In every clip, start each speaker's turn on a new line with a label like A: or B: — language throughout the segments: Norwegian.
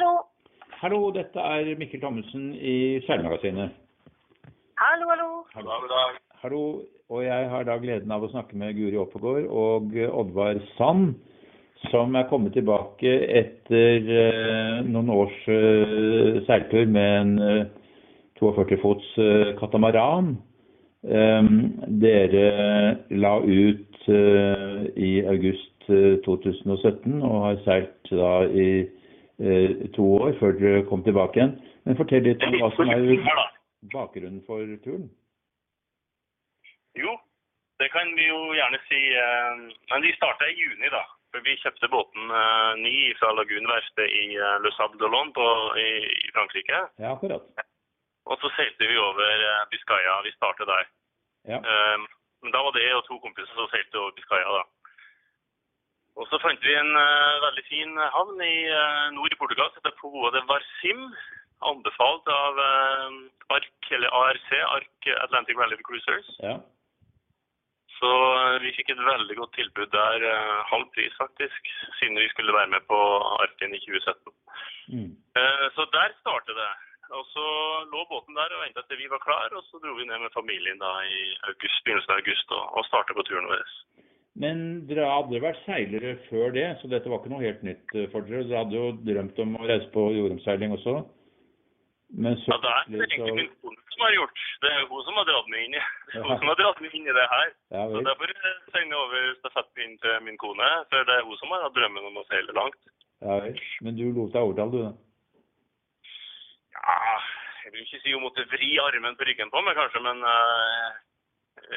A: Hallo.
B: Hallo, dette er Mikkel Thommessen i Seilmagasinet.
A: Hallo, hallo.
B: Hallo. Hallo, og jeg har da gleden av å snakke med Guri Oppegård og Oddvar Sand, som er kommet tilbake etter eh, noen års eh, seiltur med en eh, 42 fots eh, katamaran. Eh, dere la ut eh, i august eh, 2017 og har seilt da i eh, to år før dere kom tilbake igjen. Men fortell litt om hva som er bakgrunnen for turen.
C: Jo, det kan vi jo gjerne si. eh, Men vi starta i juni, da. For vi kjøpte båten eh, ny fra Lagunverftet i eh, Le Sable d'Olonne på- i, i Frankrike.
B: Ja, akkurat.
C: Og så seilte vi over eh, Biscaya. Vi startet der.
B: Ja.
C: Eh, Men da var det og to kompiser som seilte over Biscaya, da. Og så fant vi en uh, veldig fin havn i uh, nord i Portugal som heter Poa de Varsim. Anbefalt av uh, ARC, eller ARC, Arc Atlantic Rally Cruisers.
B: Ja.
C: Så eh, vi fikk et veldig godt tilbud der, eh, halv pris faktisk, siden vi skulle være med på Arken i 2017.
B: Mm.
C: Eh, Så der startet det. Og så lå båten der og ventet til vi var klar, og så dro vi ned med familien da i august, begynnelsen av august og, og startet på turen vår.
B: Men dere har aldri vært seilere før det, så dette var ikke noe helt nytt eh, for dere. Dere hadde jo drømt om å reise på jordomseiling også. Men så
C: Ja, det er egentlig min kone som har gjort. Det er hun som har dratt meg inn i, det er hun som har dratt meg inn i det her.
B: Ja
C: Så derfor sender jeg over stafettpinnen til min kone, for det er hun som har hatt drømmen om å seile langt.
B: Ja vel. Men du lot deg overtale, du da?
C: Ja, jeg vil ikke si hun måtte vri armen på ryggen på meg, kanskje, men uh,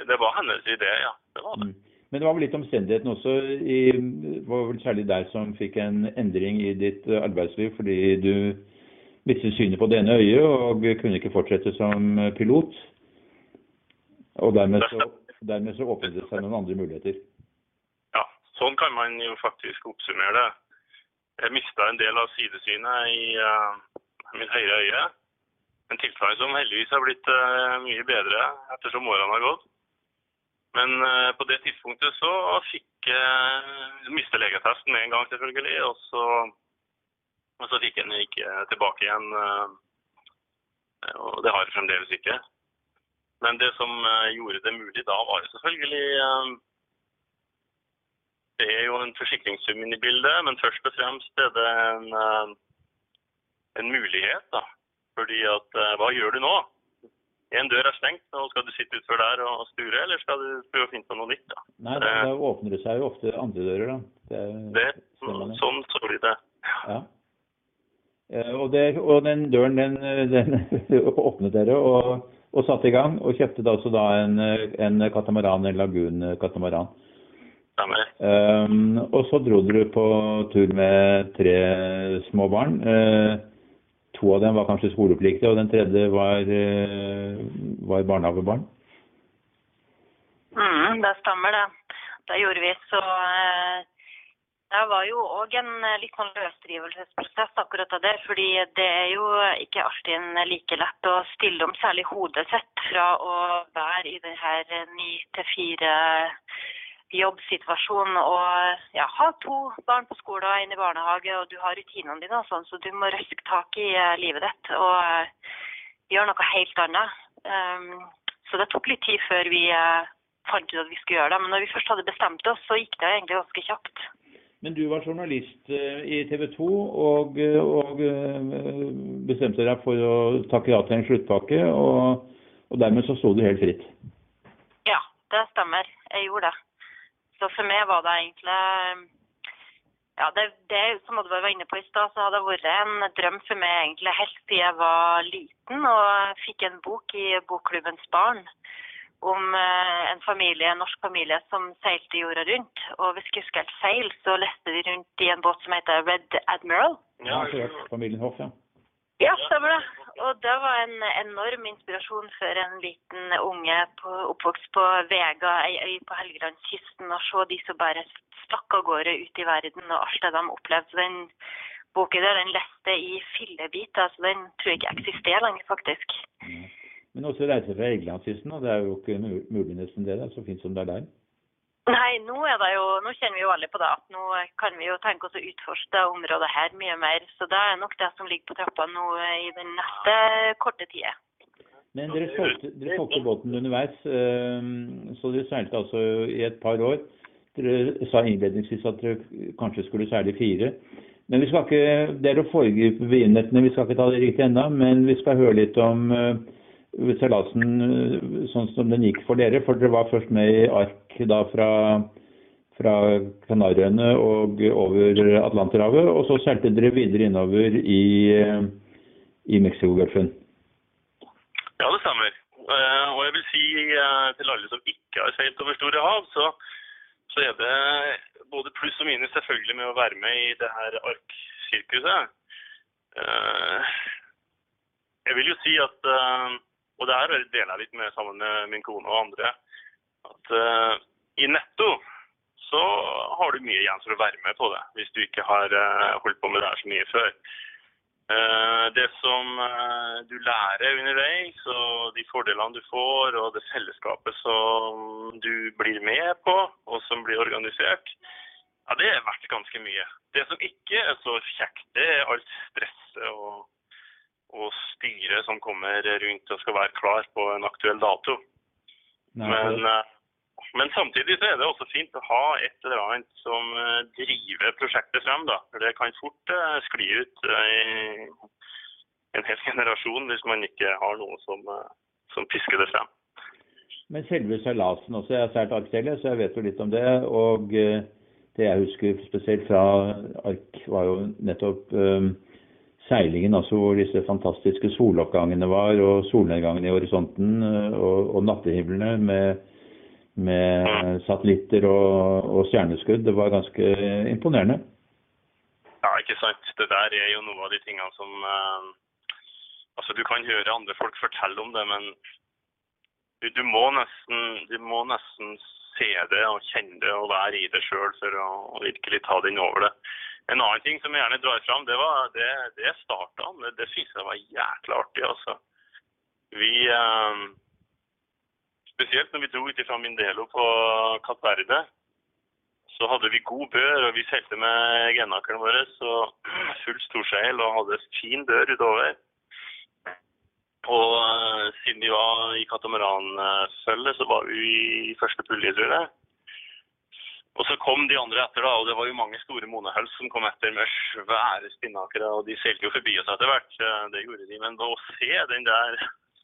C: det var hennes idé, ja. Det var det.
B: Mm. Men det var vel litt omstendighetene også. I, var vel særlig deg som fikk en endring i ditt eh, arbeidsliv fordi du mistet synet på det ene øyet og kunne ikke fortsette som eh, pilot. Og dermed så, dermed så åpnet det seg noen andre muligheter.
C: Ja, sånn kan man jo faktisk oppsummere det. Jeg mista en del av sidesynet i uh, min høyre øye. En tilstand som heldigvis har blitt uh, mye bedre ettersom årene har gått. Men eh, på det tidspunktet så fikk jeg miste legetesten med en gang, selvfølgelig. Og så, og så fikk jeg den ikke tilbake igjen. eh, og det har jeg fremdeles ikke. Men det som eh, gjorde det mulig da, var jo selvfølgelig det er jo en forsikringssum inne i bildet, men først og fremst er det en, en mulighet. da. Fordi at hva gjør du nå? En dør er stengt, og skal du sitte utfor der og sture, eller skal du prøve å finne på noe nytt? da?
B: Nei, da, da åpner det seg jo ofte andre dører, da. Det,
C: Det, sånn så blir det.
B: Ja. Eh, Og, det, og den døren den, den åpnet dere og, og satte i gang, og kjøpte da også da en, en katamaran, en lagun-katamaran. Um, og så dro dere på tur med tre små barn. Eh, to av dem var kanskje skolepliktige, og den tredje var, eh, var barnehagebarn.
A: Mm, det stemmer det. Det gjorde vi. Så eh, det var jo òg en eh, litt sånn løsrivelsesprosess akkurat av det. Fordi det er jo ikke alltid like lett å stille om særlig hodet sitt fra å være i det her ni til fire jobbsituasjonen og ja, ha to barn på skole og en i barnehage, og du har rutinene dine og sånn, så du må røske tak i eh, livet ditt og eh, gjøre noe helt annet. Um, så det tok litt tid før vi uh, fant ut at vi skulle gjøre det. Men når vi først hadde bestemt oss, så gikk det egentlig ganske kjapt.
B: Men du var journalist i TV 2 og, og bestemte deg for å takke ja til en sluttpakke, og, og dermed så sto du helt fritt.
A: Ja, det stemmer. Jeg gjorde det. Så for meg var det egentlig Ja, det, det som Oddvar var inne på i stad, så hadde det vært en drøm for meg egentlig helt siden jeg var liten og fikk en bok i Bokklubbens barn om eh, en familie, en norsk familie som seilte jorda rundt. Og hvis jeg husker helt feil, så leste de rundt i en båt som heter Red Admiral.
B: Ja. Familien Hoff, ja.
A: Ja, stemmer det. Og det var en enorm inspirasjon for en liten unge på, oppvokst på Vega, ei øy på Helgelandskysten, å se de som bare stakk av gårde ut i verden og alt det de opplevde. Så den boka der, den leste i fillebiter, så den tror jeg ikke eksisterer lenger, faktisk.
B: Men også reise fra Helgelandskysten, og det er jo ikke mulig nesten det, da, så fint som det er der.
A: Nei, nå er det jo, nå kjenner vi jo alle på det at nå kan vi jo tenke oss å utforske det området her mye mer. Så det er nok det som ligger på trappa nå i den neste korte tida.
B: Men dere solgte båten underveis, eh, så dere seilte altså i et par år. Dere sa innledningsvis at dere kanskje skulle seile fire. Men vi skal ikke, Det er å foregripe begivenhetene, vi skal ikke ta det riktig ennå. Men vi skal høre litt om eh, seilasen eh, sånn som den gikk for dere. For dere var først med i ark da fra, fra Kanariøyene og over Atlanterhavet. Og så seilte dere videre innover i, i Mexicogolfen.
C: Ja, det stemmer. Eh, Og jeg vil si eh, til alle som ikke har seilt over store hav, så, så er det både pluss og minus selvfølgelig med å være med i det her ark-sirkuset. Eh, Jeg vil jo si at eh, Og det her deler jeg litt med sammen med min kone og andre. At uh, i netto så har du mye igjen for å være med på det, hvis du ikke har uh, holdt på med det her så mye før. Uh, Det som du lærer underveis, og de fordelene du får, og det fellesskapet som du blir med på, og som blir organisert, ja, det er verdt ganske mye. Det som ikke er så kjekt, det er alt stresset og, og styret som kommer rundt og skal være klar på en aktuell dato. Men, eh, men samtidig så er det også fint å ha et eller annet som eh, driver prosjektet frem. da. Det kan fort eh, skli ut i en hel generasjon hvis man ikke har noe som, som pisker det frem.
B: Men selve seilasen også. Jeg har seilt ark så jeg vet jo litt om det. Og det jeg husker spesielt fra ark, var jo nettopp eh, seilingen, altså hvor disse fantastiske soloppgangene var, og solnedgangene i horisonten, eh, og, og nattehimlene med, med satellitter og, og stjerneskudd. Det var ganske imponerende.
C: Ja, ikke sant. Det der er jo noe av de tingene som eh, Altså, du kan høre andre folk fortelle om det, men du, du, må nesten, du må nesten se det og kjenne det og være i det sjøl for å virkelig ta den over det. En annen ting som jeg gjerne drar fram, det var det, det er startene. Det, det syns jeg var jækla artig, altså. Vi eh, Spesielt når vi dro ut fra Mindelo på Kapp Verde, så hadde vi god bør, og vi seilte med genakeren vår og full storseil og hadde fin bør utover. Og eh, siden vi var i katamaranfølget, så var vi i første pulje, tror jeg. Og så kom de andre etter, da, og det var jo mange store monehøls som kom etter med svære spinnakere, og de seilte jo forbi oss etter hvert. eh, Det gjorde de. Men å se den der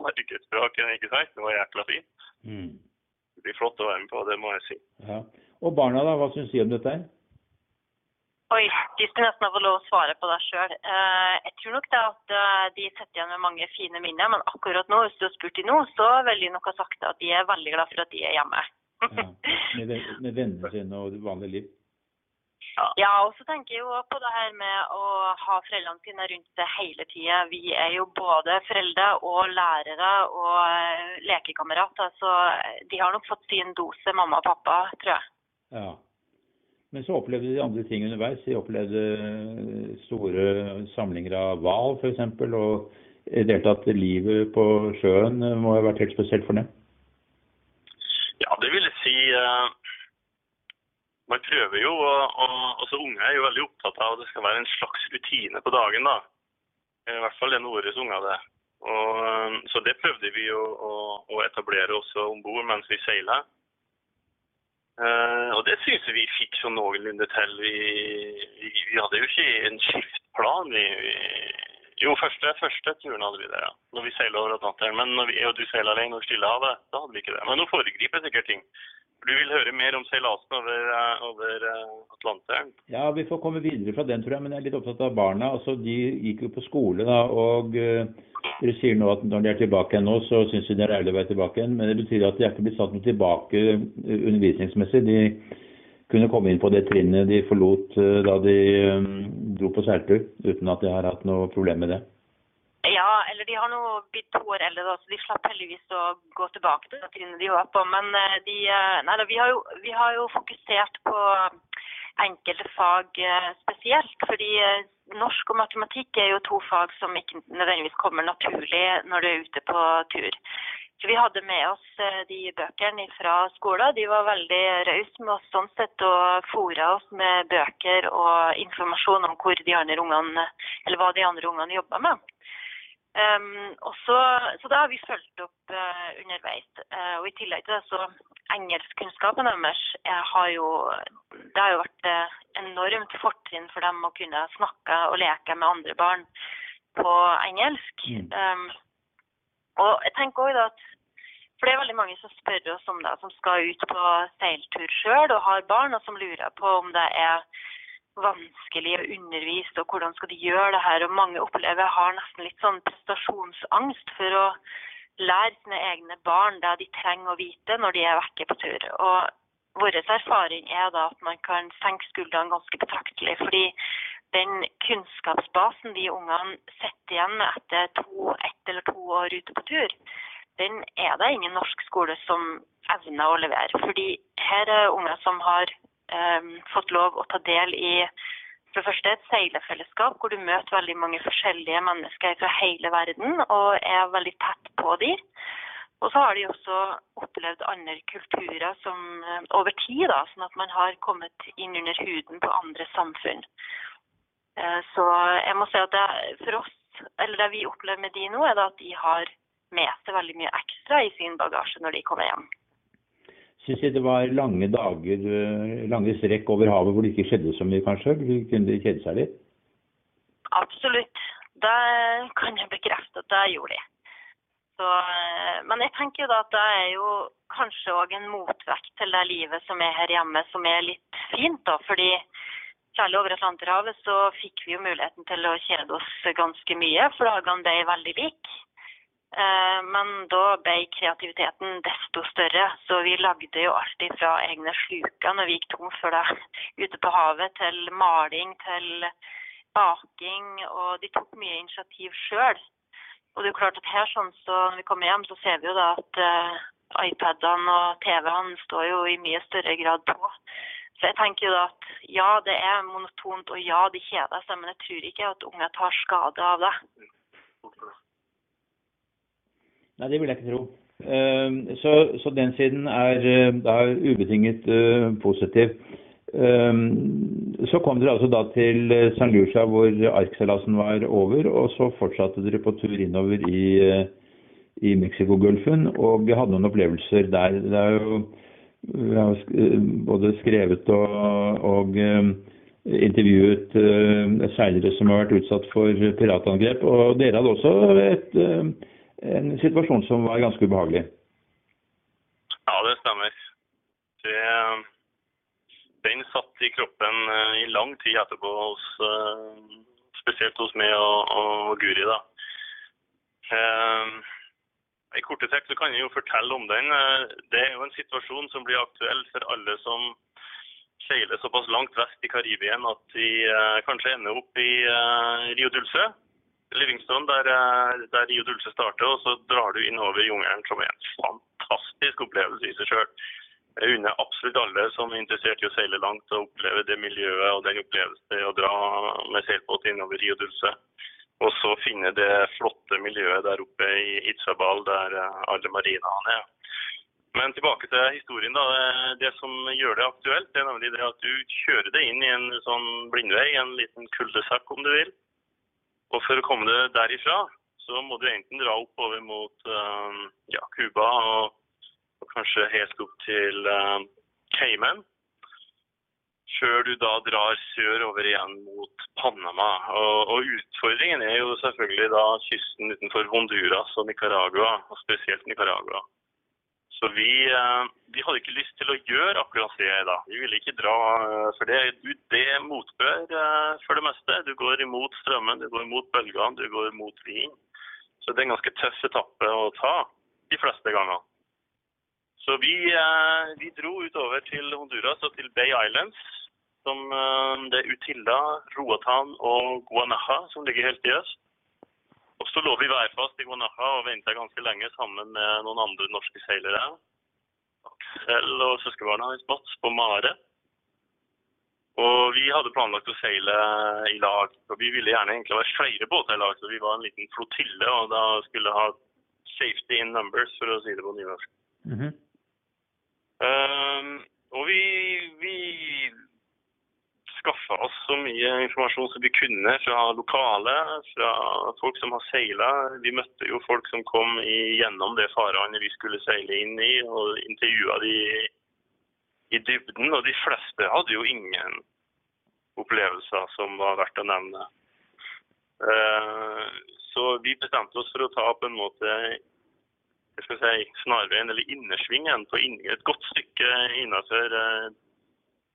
C: markedsbraken, ikke sant, det var jækla fint.
B: Mm.
C: Det blir flott å være med på, det må jeg si.
B: Ja. Og barna, da? Hva syns de om dette? her?
A: Oi, de skulle nesten ha fått lov å svare på det sjøl. jeg tror nok det at eh, de sitter igjen med mange fine minner, men akkurat nå, hvis du har spurt de nå, så vil de nok ha sagt at de er veldig glad for at de er hjemme.
B: Ja. Med, med vennene sine og vanlig liv?
A: Ja, og så tenker jeg jo på det her med å ha foreldrene sine rundt seg hele tida. Vi er jo både foreldre og lærere og eh, lekekamerater, så de har nok fått sin dose mamma og pappa, tror jeg.
B: Ja. Men så opplevde de andre ting underveis. De opplevde eh, store samlinger av hval f.eks. Og i det hele tatt livet på sjøen eh, må ha vært helt spesielt for dem.
C: Ja, det vil jeg si. eh, Man prøver jo, og, og altså unge er jo veldig opptatt av at det skal være en slags rutine på dagen. da. I hvert fall er våre unger det. Og, eh, så det prøvde vi jo å, å etablere også om bord mens vi seiler. Uh, og det syns vi fikk så noenlunde til. Vi, vi, vi hadde jo ikke en skiftplan. Vi, vi, jo, første, første turen hadde vi det, ja. Når vi seiler over Atlanteren. Men når vi, og du seiler alene over Stillehavet, da hadde vi ikke det. Men nå foregriper jeg sikkert ting. Du vil høre mer om seilasen over, eh, over eh, Atlanteren?
B: Ja, vi får komme videre fra den, tror jeg. Men jeg er litt opptatt av barna. Altså, De gikk jo på skole, da. Og eh, dere sier nå at når de er tilbake igjen nå, så syns de det er deilig å være tilbake igjen. Men det betyr at de er ikke blitt satt noe tilbake undervisningsmessig. De kunne komme inn på det trinnet de forlot eh, da de eh, dro på seiltur, uten at de har hatt noe problem med det.
A: Ja, eller de har nå blitt to år eldre, da, så de slapp heldigvis å gå tilbake til det trinnet de var på. Men eh, de, nei, da, vi, har jo, vi har jo fokusert på enkelte fag spesielt. Fordi norsk og matematikk er jo to fag som ikke nødvendigvis kommer naturlig når du er ute på tur. Så vi hadde med oss eh, de bøkene fra skolen. De var veldig rause med oss sånn sett og fora oss med bøker og informasjon om hvor de andre ungene, eller hva de andre ungene jobba med. Um, og så, så da har vi fulgt opp uh, underveis. Uh, og I tillegg til det så engelskkunnskapen deres har jo Det har jo vært uh, enormt fortrinn for dem å kunne snakke og leke med andre barn på engelsk. Um, og jeg tenker også at for det er veldig mange som spør oss om det, som skal ut på seiltur sjøl og har barn, og som lurer på om det er vanskelig å undervise, og hvordan skal de gjøre det her. Og mange opplever har nesten litt sånn prestasjonsangst for å lære sine egne barn det de trenger å vite når de er vekke på tur. Og vår erfaring er da at man kan senke skuldrene ganske betraktelig. fordi den kunnskapsbasen de ungene sitter igjen med etter to, ett eller to år ute på tur, den er det ingen norsk skole som evner å levere. Fordi her er unger som har um, fått lov å ta del i for det første et seilefellesskap hvor du møter veldig mange forskjellige mennesker fra hele verden og er veldig tett på dem. Og så har de også opplevd andre kulturer som, eh, over tid, da, sånn at man har kommet inn under huden på andre samfunn. Eh, så jeg må si at det, for oss, eller det vi opplever med de nå, er at de har med seg veldig mye ekstra i sin bagasje når de kommer hjem
B: syns jeg det var lange dager, eh, lange strekk over havet hvor det ikke skjedde så mye, kanskje? Kunne kjede seg litt?
A: Absolutt. Det kan jeg bekrefte at det gjorde de. Så, eh, men jeg tenker jo da at det er jo kanskje òg en motvekt til det livet som er her hjemme, som er litt fint. da, fordi Særlig over Atlanterhavet så fikk vi jo muligheten til å kjede oss ganske mye, for dagene ble veldig like. Eh, men da ble kreativiteten desto større, så vi lagde jo alltid fra egne sluker når vi gikk tom for det ute på havet, til maling, til baking, og de tok mye initiativ sjøl. Og det er klart at her sånn, så når vi kommer hjem, så ser vi jo da at uh, iPadene og TV-ene står jo i mye større grad på. Så jeg tenker jo da at ja, det er monotont, og ja, de kjeder seg, men jeg tror ikke at unger tar skade av det.
B: Nei, det vil jeg ikke tro. Ehm, så, så den siden er eh, da ubetinget uh, positiv. Um, så kom dere altså da til San St. Lucia hvor arkseilasen var over, og så fortsatte dere på tur innover i, i Mexicogolfen og hadde noen opplevelser der. Det er jo vi har både skrevet og, og intervjuet seilere som har vært utsatt for piratangrep. Og dere hadde også et en situasjon som var ganske ubehagelig.
C: Ja, det stemmer. Det, den satt i kroppen eh, i lang tid etterpå, hos, eh, spesielt hos meg og, og Guri. da. Eh, I korte trekk så kan jeg jo fortelle om den. Det er jo en situasjon som blir aktuell for alle som seiler såpass langt vest i Karibien at de kanskje ender opp i Rio Dulce. Livingston, der, eh, der Rio Dulce starter, og så drar du innover jungelen, som er en fantastisk opplevelse i seg sjøl. Jeg unner absolutt alle som er interessert i å seile langt og oppleve det miljøet og den opplevelsen å dra med seilbåt innover Rio Dulce. Og så finne det flotte miljøet der oppe i Itzabal, der eh, alle marinaene er. Men tilbake til historien. da. Det som gjør det aktuelt, det er nemlig det at du kjører deg inn i en sånn blindvei, en liten kuldesekk om du vil. Og for å komme deg derifra, så må du enten dra oppover mot uh, ja, Cuba og, og, kanskje helt opp til uh, Cayman. Før du da drar sørover igjen mot Panama. Og, og, utfordringen er jo selvfølgelig da kysten utenfor Honduras og Nicaragua, og spesielt Nicaragua. Så vi, eh, vi, hadde ikke lyst til å gjøre akkurat det da. Vi ville ikke dra, eh, for det, det er motbør eh, for det meste. Du går imot strømmen, du går imot bølgene, du går imot vinden. Så det er en ganske tøff etappe å ta de fleste ganger. Så vi, vi dro utover til Honduras og til Bay Islands, som det er Utilda, Roatan og Guanaja, som ligger helt i øst. Og så lå vi værfast i Guanaja og venta ganske lenge sammen med noen andre norske seilere. Aksel og søskenbarna hans Mats på Mare. Og vi hadde planlagt å seile i lag. og Vi ville gjerne egentlig være flere båter i lag, så vi var en liten flotille. Og da skulle ha safety in numbers, for å si det på nynorsk.
B: Mhm.
C: Ehm, og vi, vi skaffa oss så mye informasjon som vi kunne fra lokale, fra folk som har seila. Vi møtte jo folk som kom gjennom det farvannet vi skulle seile inn i, og intervjua de i dybden. Og de fleste hadde jo ingen opplevelser som var verdt å nevne. Eh, så vi bestemte oss for å ta på en måte jeg skal si, snarveien, eller innersvingen, på et godt stykke innafor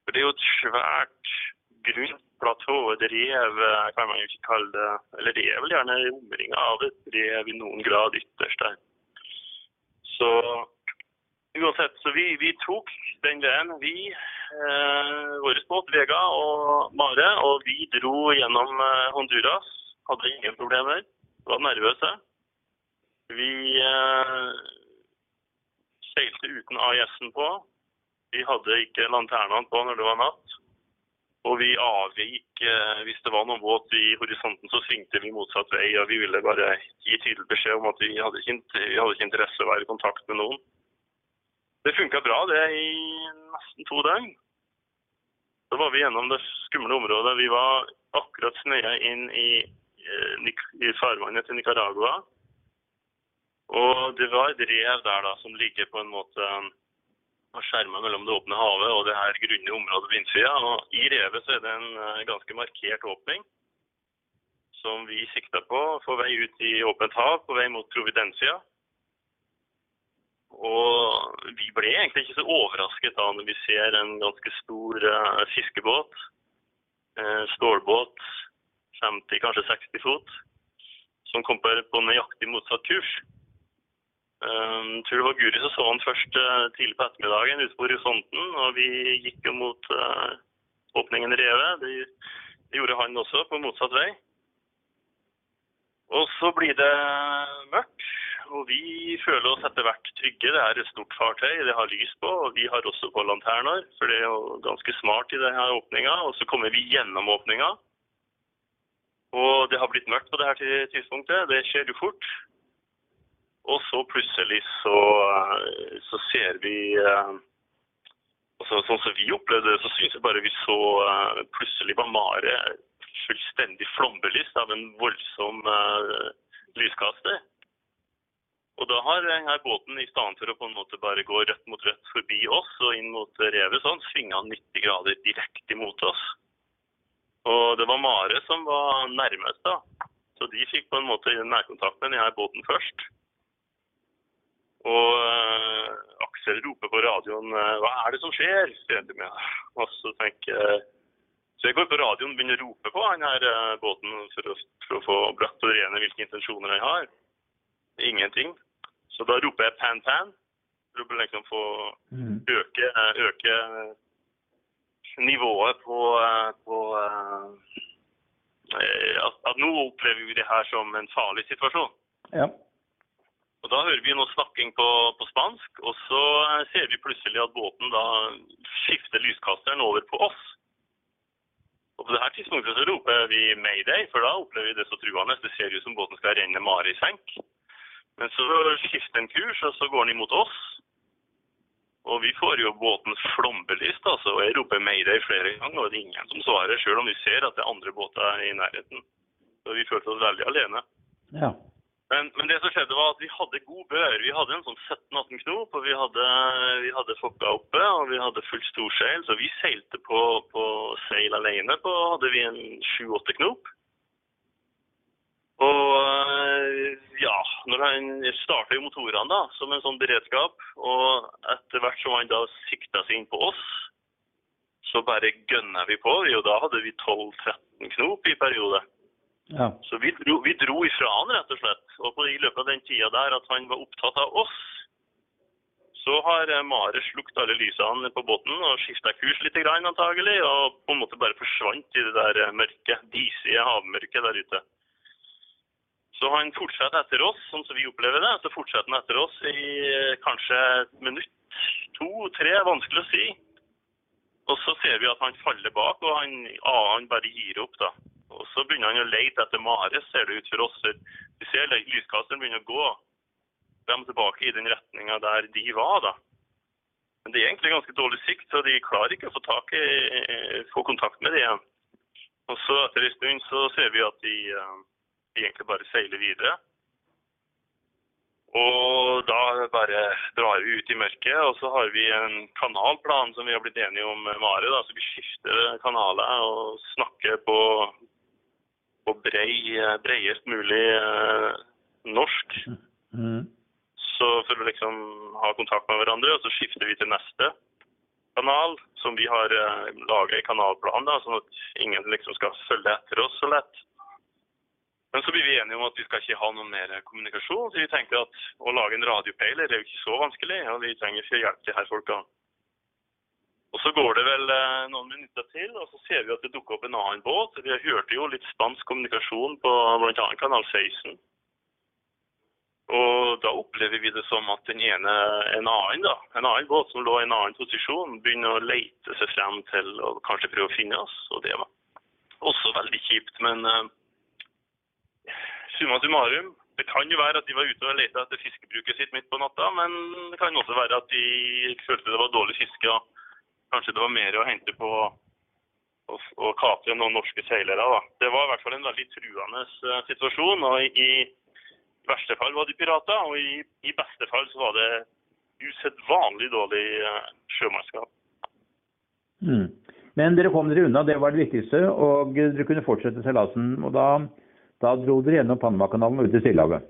C: For det er jo et svært grunt platå, et rev, eh, kan man jo ikke kalle det. Eller det er vel gjerne omringa av et drev i noen grad ytterst der. Så uansett, så vi, vi tok den veien, vi, eh, vår båt, Vega og Mare, og vi dro gjennom eh, Honduras. Hadde ingen problemer. Var nervøse. Vi eh, seilte uten AIS-en på. Vi hadde ikke lanternene på når det var natt. Og vi avvik eh, hvis det var noen båt i horisonten, så svingte vi motsatt vei. Og vi ville bare gi tydelig beskjed om at vi hadde ikke, vi hadde ikke interesse av å være i kontakt med noen. Det funka bra, det, i nesten to døgn. Så var vi gjennom det skumle området. Vi var akkurat snøya inn i, eh, i farvannet til Nicaragua. Og det var et rev der da som ligger på en måte og skjerma mellom det åpne havet og det her grunne området på innsida. I revet så er det en eh, ganske markert åpning som vi sikta på på vei ut i åpent hav, på vei mot Providencia. Og vi ble egentlig ikke så overrasket da når vi ser en ganske stor uh, fiskebåt, uh, stålbåt, 50, kanskje 60 fot, som kom på, på nøyaktig motsatt kurs. Um, tror det var Guri som så han først uh, tidlig på ettermiddagen ute på horisonten, og vi gikk jo mot uh, åpningen i revet. Det, det gjorde han også, på motsatt vei. Og så blir det mørkt, og vi føler oss etter hvert trygge. Det er et stort fartøy, det har lys på, og vi har også på lanterner, for det er jo ganske smart i denne åpninga. Og så kommer vi gjennom åpninga, og det har blitt mørkt på det her tidspunktet. Det skjer jo fort. Og så plutselig så, eh, så ser vi eh, altså, Sånn som vi opplevde det, så syns jeg bare vi så eh, Plutselig var Mare fullstendig flombelyst av en voldsom lyskaster. Og da har denne båten, i stedet for å på en måte bare gå rødt mot rødt forbi oss og inn mot revet, sånn, svinga 90 grader direkte mot oss. Og det var Mare som var nærmest, da. Så de fikk på en måte nærkontakt med denne båten først. Og uh, Aksel roper på radioen uh, 'Hva er det som skjer?' sier han til meg. Og så tenker jeg Så jeg går på radioen og begynner å rope på han her uh, båten for å, for å få brakt og rene hvilke intensjoner han har. Ingenting. Så da roper jeg 'pan pan' for å liksom få
B: Mhm.
C: øke, øke nivået på, på at, at nå opplever vi det her som en farlig situasjon.
B: Ja.
C: Og Da hører vi noe snakking på, på spansk, og så ser vi plutselig at båten da skifter lyskasteren over på oss. Og På det her tidspunktet så roper vi 'mayday', for da opplever vi det så truende. Det ser ut som båten skal renne Mare i senk. Men så skifter den kurs, og så går den imot oss. Og vi får jo båten flombelyst, altså. Og jeg roper 'mayday' flere ganger, og det er ingen som svarer, sjøl om vi ser at det er andre båter i nærheten. Så vi følte oss veldig alene.
B: ja.
C: Men, men det som skjedde var at vi hadde god bør. Vi hadde en sånn 17-18 knop, og vi hadde, vi hadde fokka oppe, og vi hadde fullt storseil. Så vi seilte på, på seil alene. På hadde vi en 7-8 knop. Og øh, ja, når han starta motorene da, som en sånn beredskap, og etter hvert som han da sikta seg inn på oss, så bare gønna vi på. Og da hadde vi 12-13 knop i periode.
B: Ja.
C: Så vi dro, vi dro ifra han, rett og slett. Og i løpet av den tida der at han var opptatt av oss, så har eh, Mare slukt alle lysene på båten og skifta kurs litt, antagelig, og på en måte bare forsvant i det der mørke, mørket, disige havmørket der ute. Så han fortsetter etter oss, sånn som vi opplever det. Så fortsetter han etter oss i eh, kanskje et minutt, to, tre, vanskelig å si. Og så ser vi at han faller bak, og han, ah, han bare gir opp, da. Og så begynner han å lete etter Mare, ser det ut for oss. Vi ser lyskasteren begynner å gå. frem og tilbake i den retninga der de var. da. Men det er egentlig ganske dårlig sikt, så de klarer ikke å få, tak i, få kontakt med det igjen. Og så etter en stund så ser vi at de, eh, de egentlig bare seiler videre. Og da bare drar vi ut i mørket, og så har vi en kanalplan som vi har blitt enige om med Mare. da, Så vi skifter kanaler og snakker på, på brei, breiest mulig eh, norsk.
B: Mm.
C: Så for å liksom ha kontakt med hverandre, og så skifter vi til neste kanal, som vi har eh, laga i kanalplanen, da, sånn at ingen liksom skal følge etter oss så lett. Men så blir vi enige om at vi skal ikke ha noe mer kommunikasjon. Så vi tenkte at å lage en radiopeiler er jo ikke så vanskelig, og vi trenger ikke hjelp til her folka. Og så går det vel eh, noen minutter til, og så ser vi at det dukker opp en annen båt. Vi hørte jo litt spansk kommunikasjon på bl.a. kanal 16. Og da opplever vi det som at den ene, en annen da, en annen båt som lå i en annen posisjon, begynner å lete seg frem til å kanskje prøve å finne oss. Og det var også veldig kjipt. Men uh, summa summarum, det kan jo være at de var ute og lette etter fiskebruket sitt midt på natta, men det kan også være at de følte det var dårlig fiske. Kanskje det var mer å hente på å, å kapre noen norske seilere. da. Det var i hvert fall en veldig truende uh, situasjon. og i, i verste fall var de pirater, og i, i beste fall så var det usedvanlig dårlig uh, sjømannskap.
B: Mm. Men dere kom dere unna, det var det viktigste, og dere kunne fortsette seilasen. Og da, da dro dere gjennom Panamakanalen og ut i Stillehavet.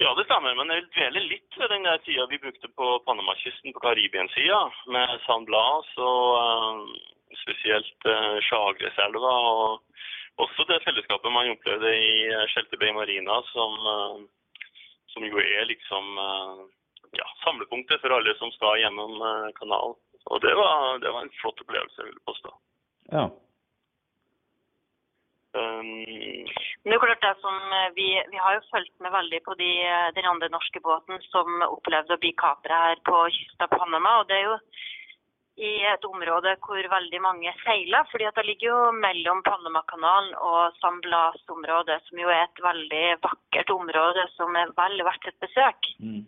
C: Ja, det stemmer, men jeg vil dvele litt ved den der tida vi brukte på Panamakysten på Karibien-sida, med San Blas og uh, spesielt uh, Chagreselva. og også det fellesskapet man opplevde i eh, Bay Marina, som, eh, som jo er liksom eh, ja, samlepunktet for alle som skal gjennom kanalen. Og det var, det var en flott opplevelse, jeg påstå.
B: Ja.
A: Um, det er klart det som vi, vi, har jo fulgt med veldig på de, den andre norske båten som opplevde å bli kapra her på kysten av Panama. og det er jo i et område hvor veldig mange seiler. fordi at det ligger jo mellom Panamakanalen og San Blas-området, som jo er et veldig vakkert område som er vel verdt et besøk.
B: Mm.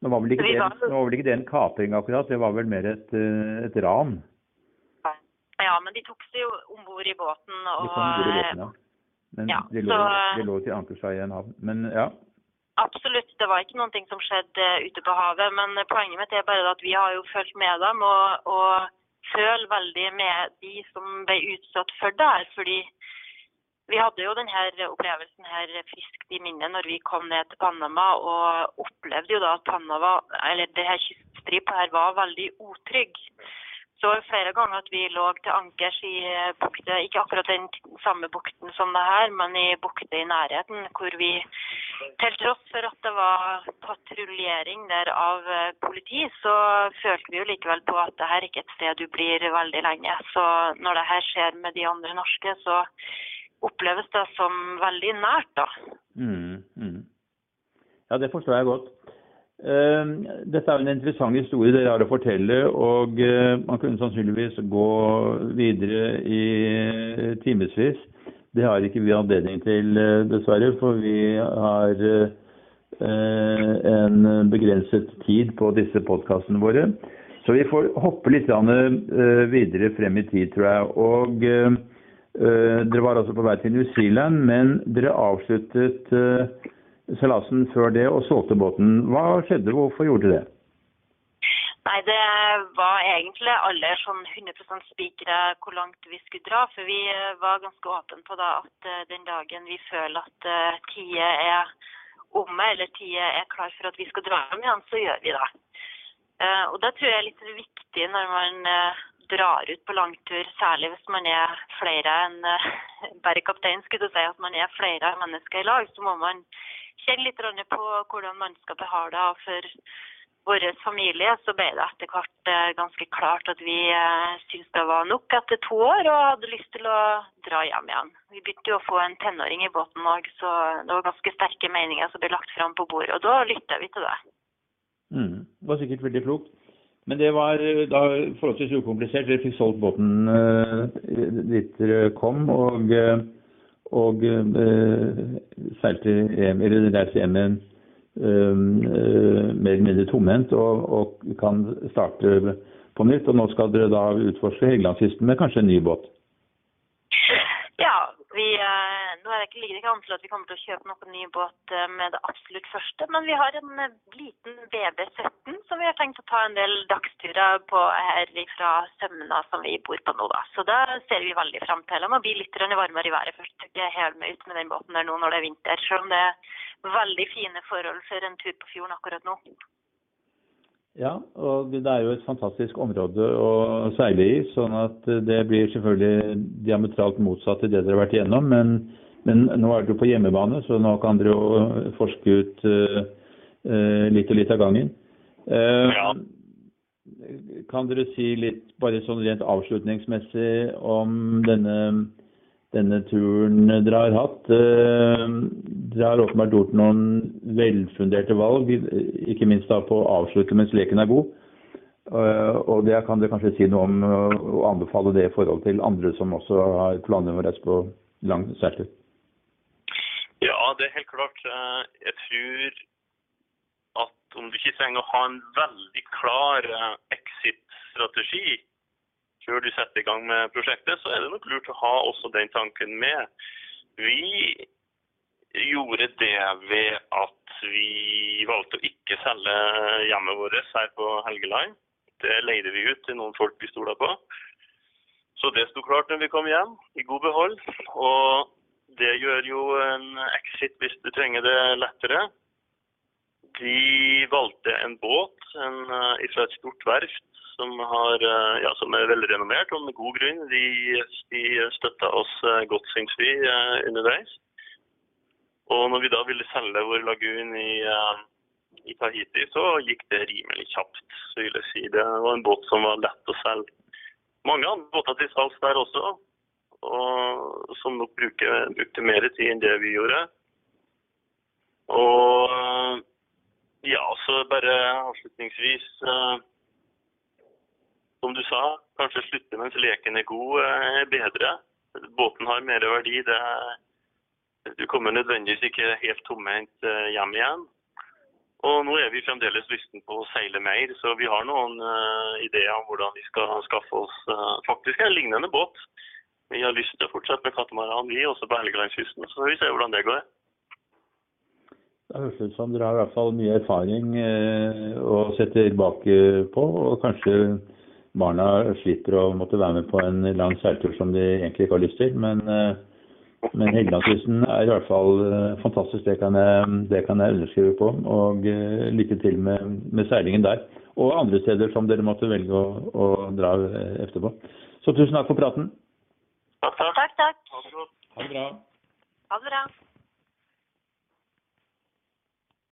B: Nå var, vel ikke det, nå var vel ikke det en kapring akkurat, det var vel mer et, eh, et ran?
A: Ja, men de tok seg jo om bord i båten. Og,
B: de kom i båten, ja. Men
A: ja,
B: de, lå,
A: så,
B: det lå til ankers i en havn. Men ja.
A: Absolutt, det var ikke noe som skjedde ute på havet. Men poenget mitt er bare at vi har jo fulgt med dem og, og føler veldig med de som ble utsatt for det her. Fordi vi hadde jo denne opplevelsen her friskt i minnet når vi kom ned til Panama og opplevde jo da at Panama, eller det her kyststripa her var veldig utrygg så flere ganger at vi lå til ankers i bukter, ikke akkurat den samme bukten som det her, men i bukter i nærheten, hvor vi til tross for at det var patruljering der av eh, politi, så følte vi jo likevel på at det her ikke er et sted du blir veldig lenge. Så når det her skjer med de andre norske, så oppleves det som veldig nært, da.
B: Mm, mm. Ja, det forstår jeg godt. Eh, dette er en interessant historie dere har å fortelle, og eh, man kunne sannsynligvis gå videre i timevis. Det har ikke vi anledning til, eh, dessverre, for vi har en begrenset tid på disse podkastene våre. Så vi får hoppe litt videre frem i tid, tror jeg. Og dere var altså på vei til New Zealand, men dere avsluttet seilasen før det og solgte båten. Hva skjedde, hvorfor gjorde du det?
A: Nei, det var egentlig alle sånn 100% spikre hvor langt vi skulle dra. For vi var ganske åpne på da at eh, den dagen vi føler at uh, tida er omme, eller tida er klar for at vi skal dra hjem igjen, så gjør vi det. Og det tror jeg er litt viktig når man drar ut på langtur, særlig hvis man er flere enn bare kaptein, skulle du si, at man er flere mennesker i lag, så må man kjenne litt på hvordan mannskapet har det. For vår familie så ble det etter hvert eh, ganske klart at vi eh, syntes det var nok etter to år og hadde lyst til å dra hjem igjen. Vi begynte jo å få en tenåring i båten òg, så det var ganske sterke meninger som ble lagt fram på bordet. Og da lytta vi til det.
B: Mm, det var sikkert veldig klokt. Men det var eh, da forholdsvis ukomplisert. Dere fikk solgt båten dit dere kom. og og eh, seilte hjem, eller reiste hjem igjen mer eller mindre tomhendt og, og, kan starte på nytt. Og nå skal dere da utforske Helgelandskysten med kanskje en ny båt?
A: Ja, vi, eh, nå er det ikke, ligger det ikke an til at vi kommer til å kjøpe noen ny båt eh, med det absolutt første, men vi har en eh, liten BB17 som vi har tenkt å ta en del dagsturer på her fra Sømna som vi bor på nå. da. Så da ser vi veldig frem til. Det må bli litt varmere i været først. Er helt med ut med den båten der nå når det er vinter, selv om det er veldig fine forhold for en tur på fjorden akkurat nå.
B: Ja, og det er jo et fantastisk område å seile i. sånn at det blir selvfølgelig diametralt motsatt til det dere har vært igjennom. Men, men nå er dere på hjemmebane, så nå kan dere jo forske ut uh, uh, litt og litt av gangen. Ja. Kan dere si litt, bare sånn rent avslutningsmessig, om denne denne turen dere har hatt. Eh, dere har åpenbart gjort noen velfunderte valg, ikke minst da på å avslutte mens leken er god. Eh, og det kan dere kanskje si noe om og anbefale det i forhold til andre som også har planer om å reise på lang seiltur?
C: Ja, det er helt klart. Eh, jeg tror at om du ikke trenger å ha en veldig klar exit-strategi, før du setter i gang med prosjektet, så er det nok lurt å ha også den tanken med. Vi gjorde det ved at vi valgte å ikke selge hjemmet vårt her på Helgeland. Det leide vi ut til noen folk vi stoler på. Så det sto klart når vi kom hjem, i god behold. Og det gjør jo en exit hvis du trenger det lettere. De valgte en båt en, eh, fra et stort verft som, har, eh, ja, som er velrenommert, og med god grunn. De, de støtta oss eh, godt, syns vi, underveis. Og når vi da ville selge vår lagun i, i, Tahiti, så gikk det rimelig kjapt. så vil jeg si. Det var en båt som var lett å selge. Mange andre båter til salgs der også, og som nok bruker, brukte mer tid enn det vi gjorde. Og ja, så bare avslutningsvis som du sa, kanskje slutte mens leken er god, eh, er bedre. Båten har mer verdi. Det, du kommer nødvendigvis ikke helt tomhendt eh, hjem igjen. Og nå er vi fremdeles lysten på å seile mer, så vi har noen uh, ideer om hvordan vi skal skaffe oss uh, faktisk en lignende båt. Vi har lyst til å fortsette med katamaran, vi, også på Helgelandskysten. Så får vi se hvordan det går.
B: Det høres ut som dere har i hvert fall mye erfaring uh, å sette tilbake på, og kanskje barna slipper å måtte være med på en lang seiltur som de egentlig ikke har lyst til. Men, eh, men Helgelandskysten er i hvert fall eh, fantastisk. Det kan jeg, jeg underskrive på. Og eh, lykke til med, med, seilingen der. Og andre steder som dere måtte velge å, å dra etterpå. Så tusen takk for praten.
C: Takk, takk.
A: takk, takk.
B: Ha det bra.
A: Ha det bra.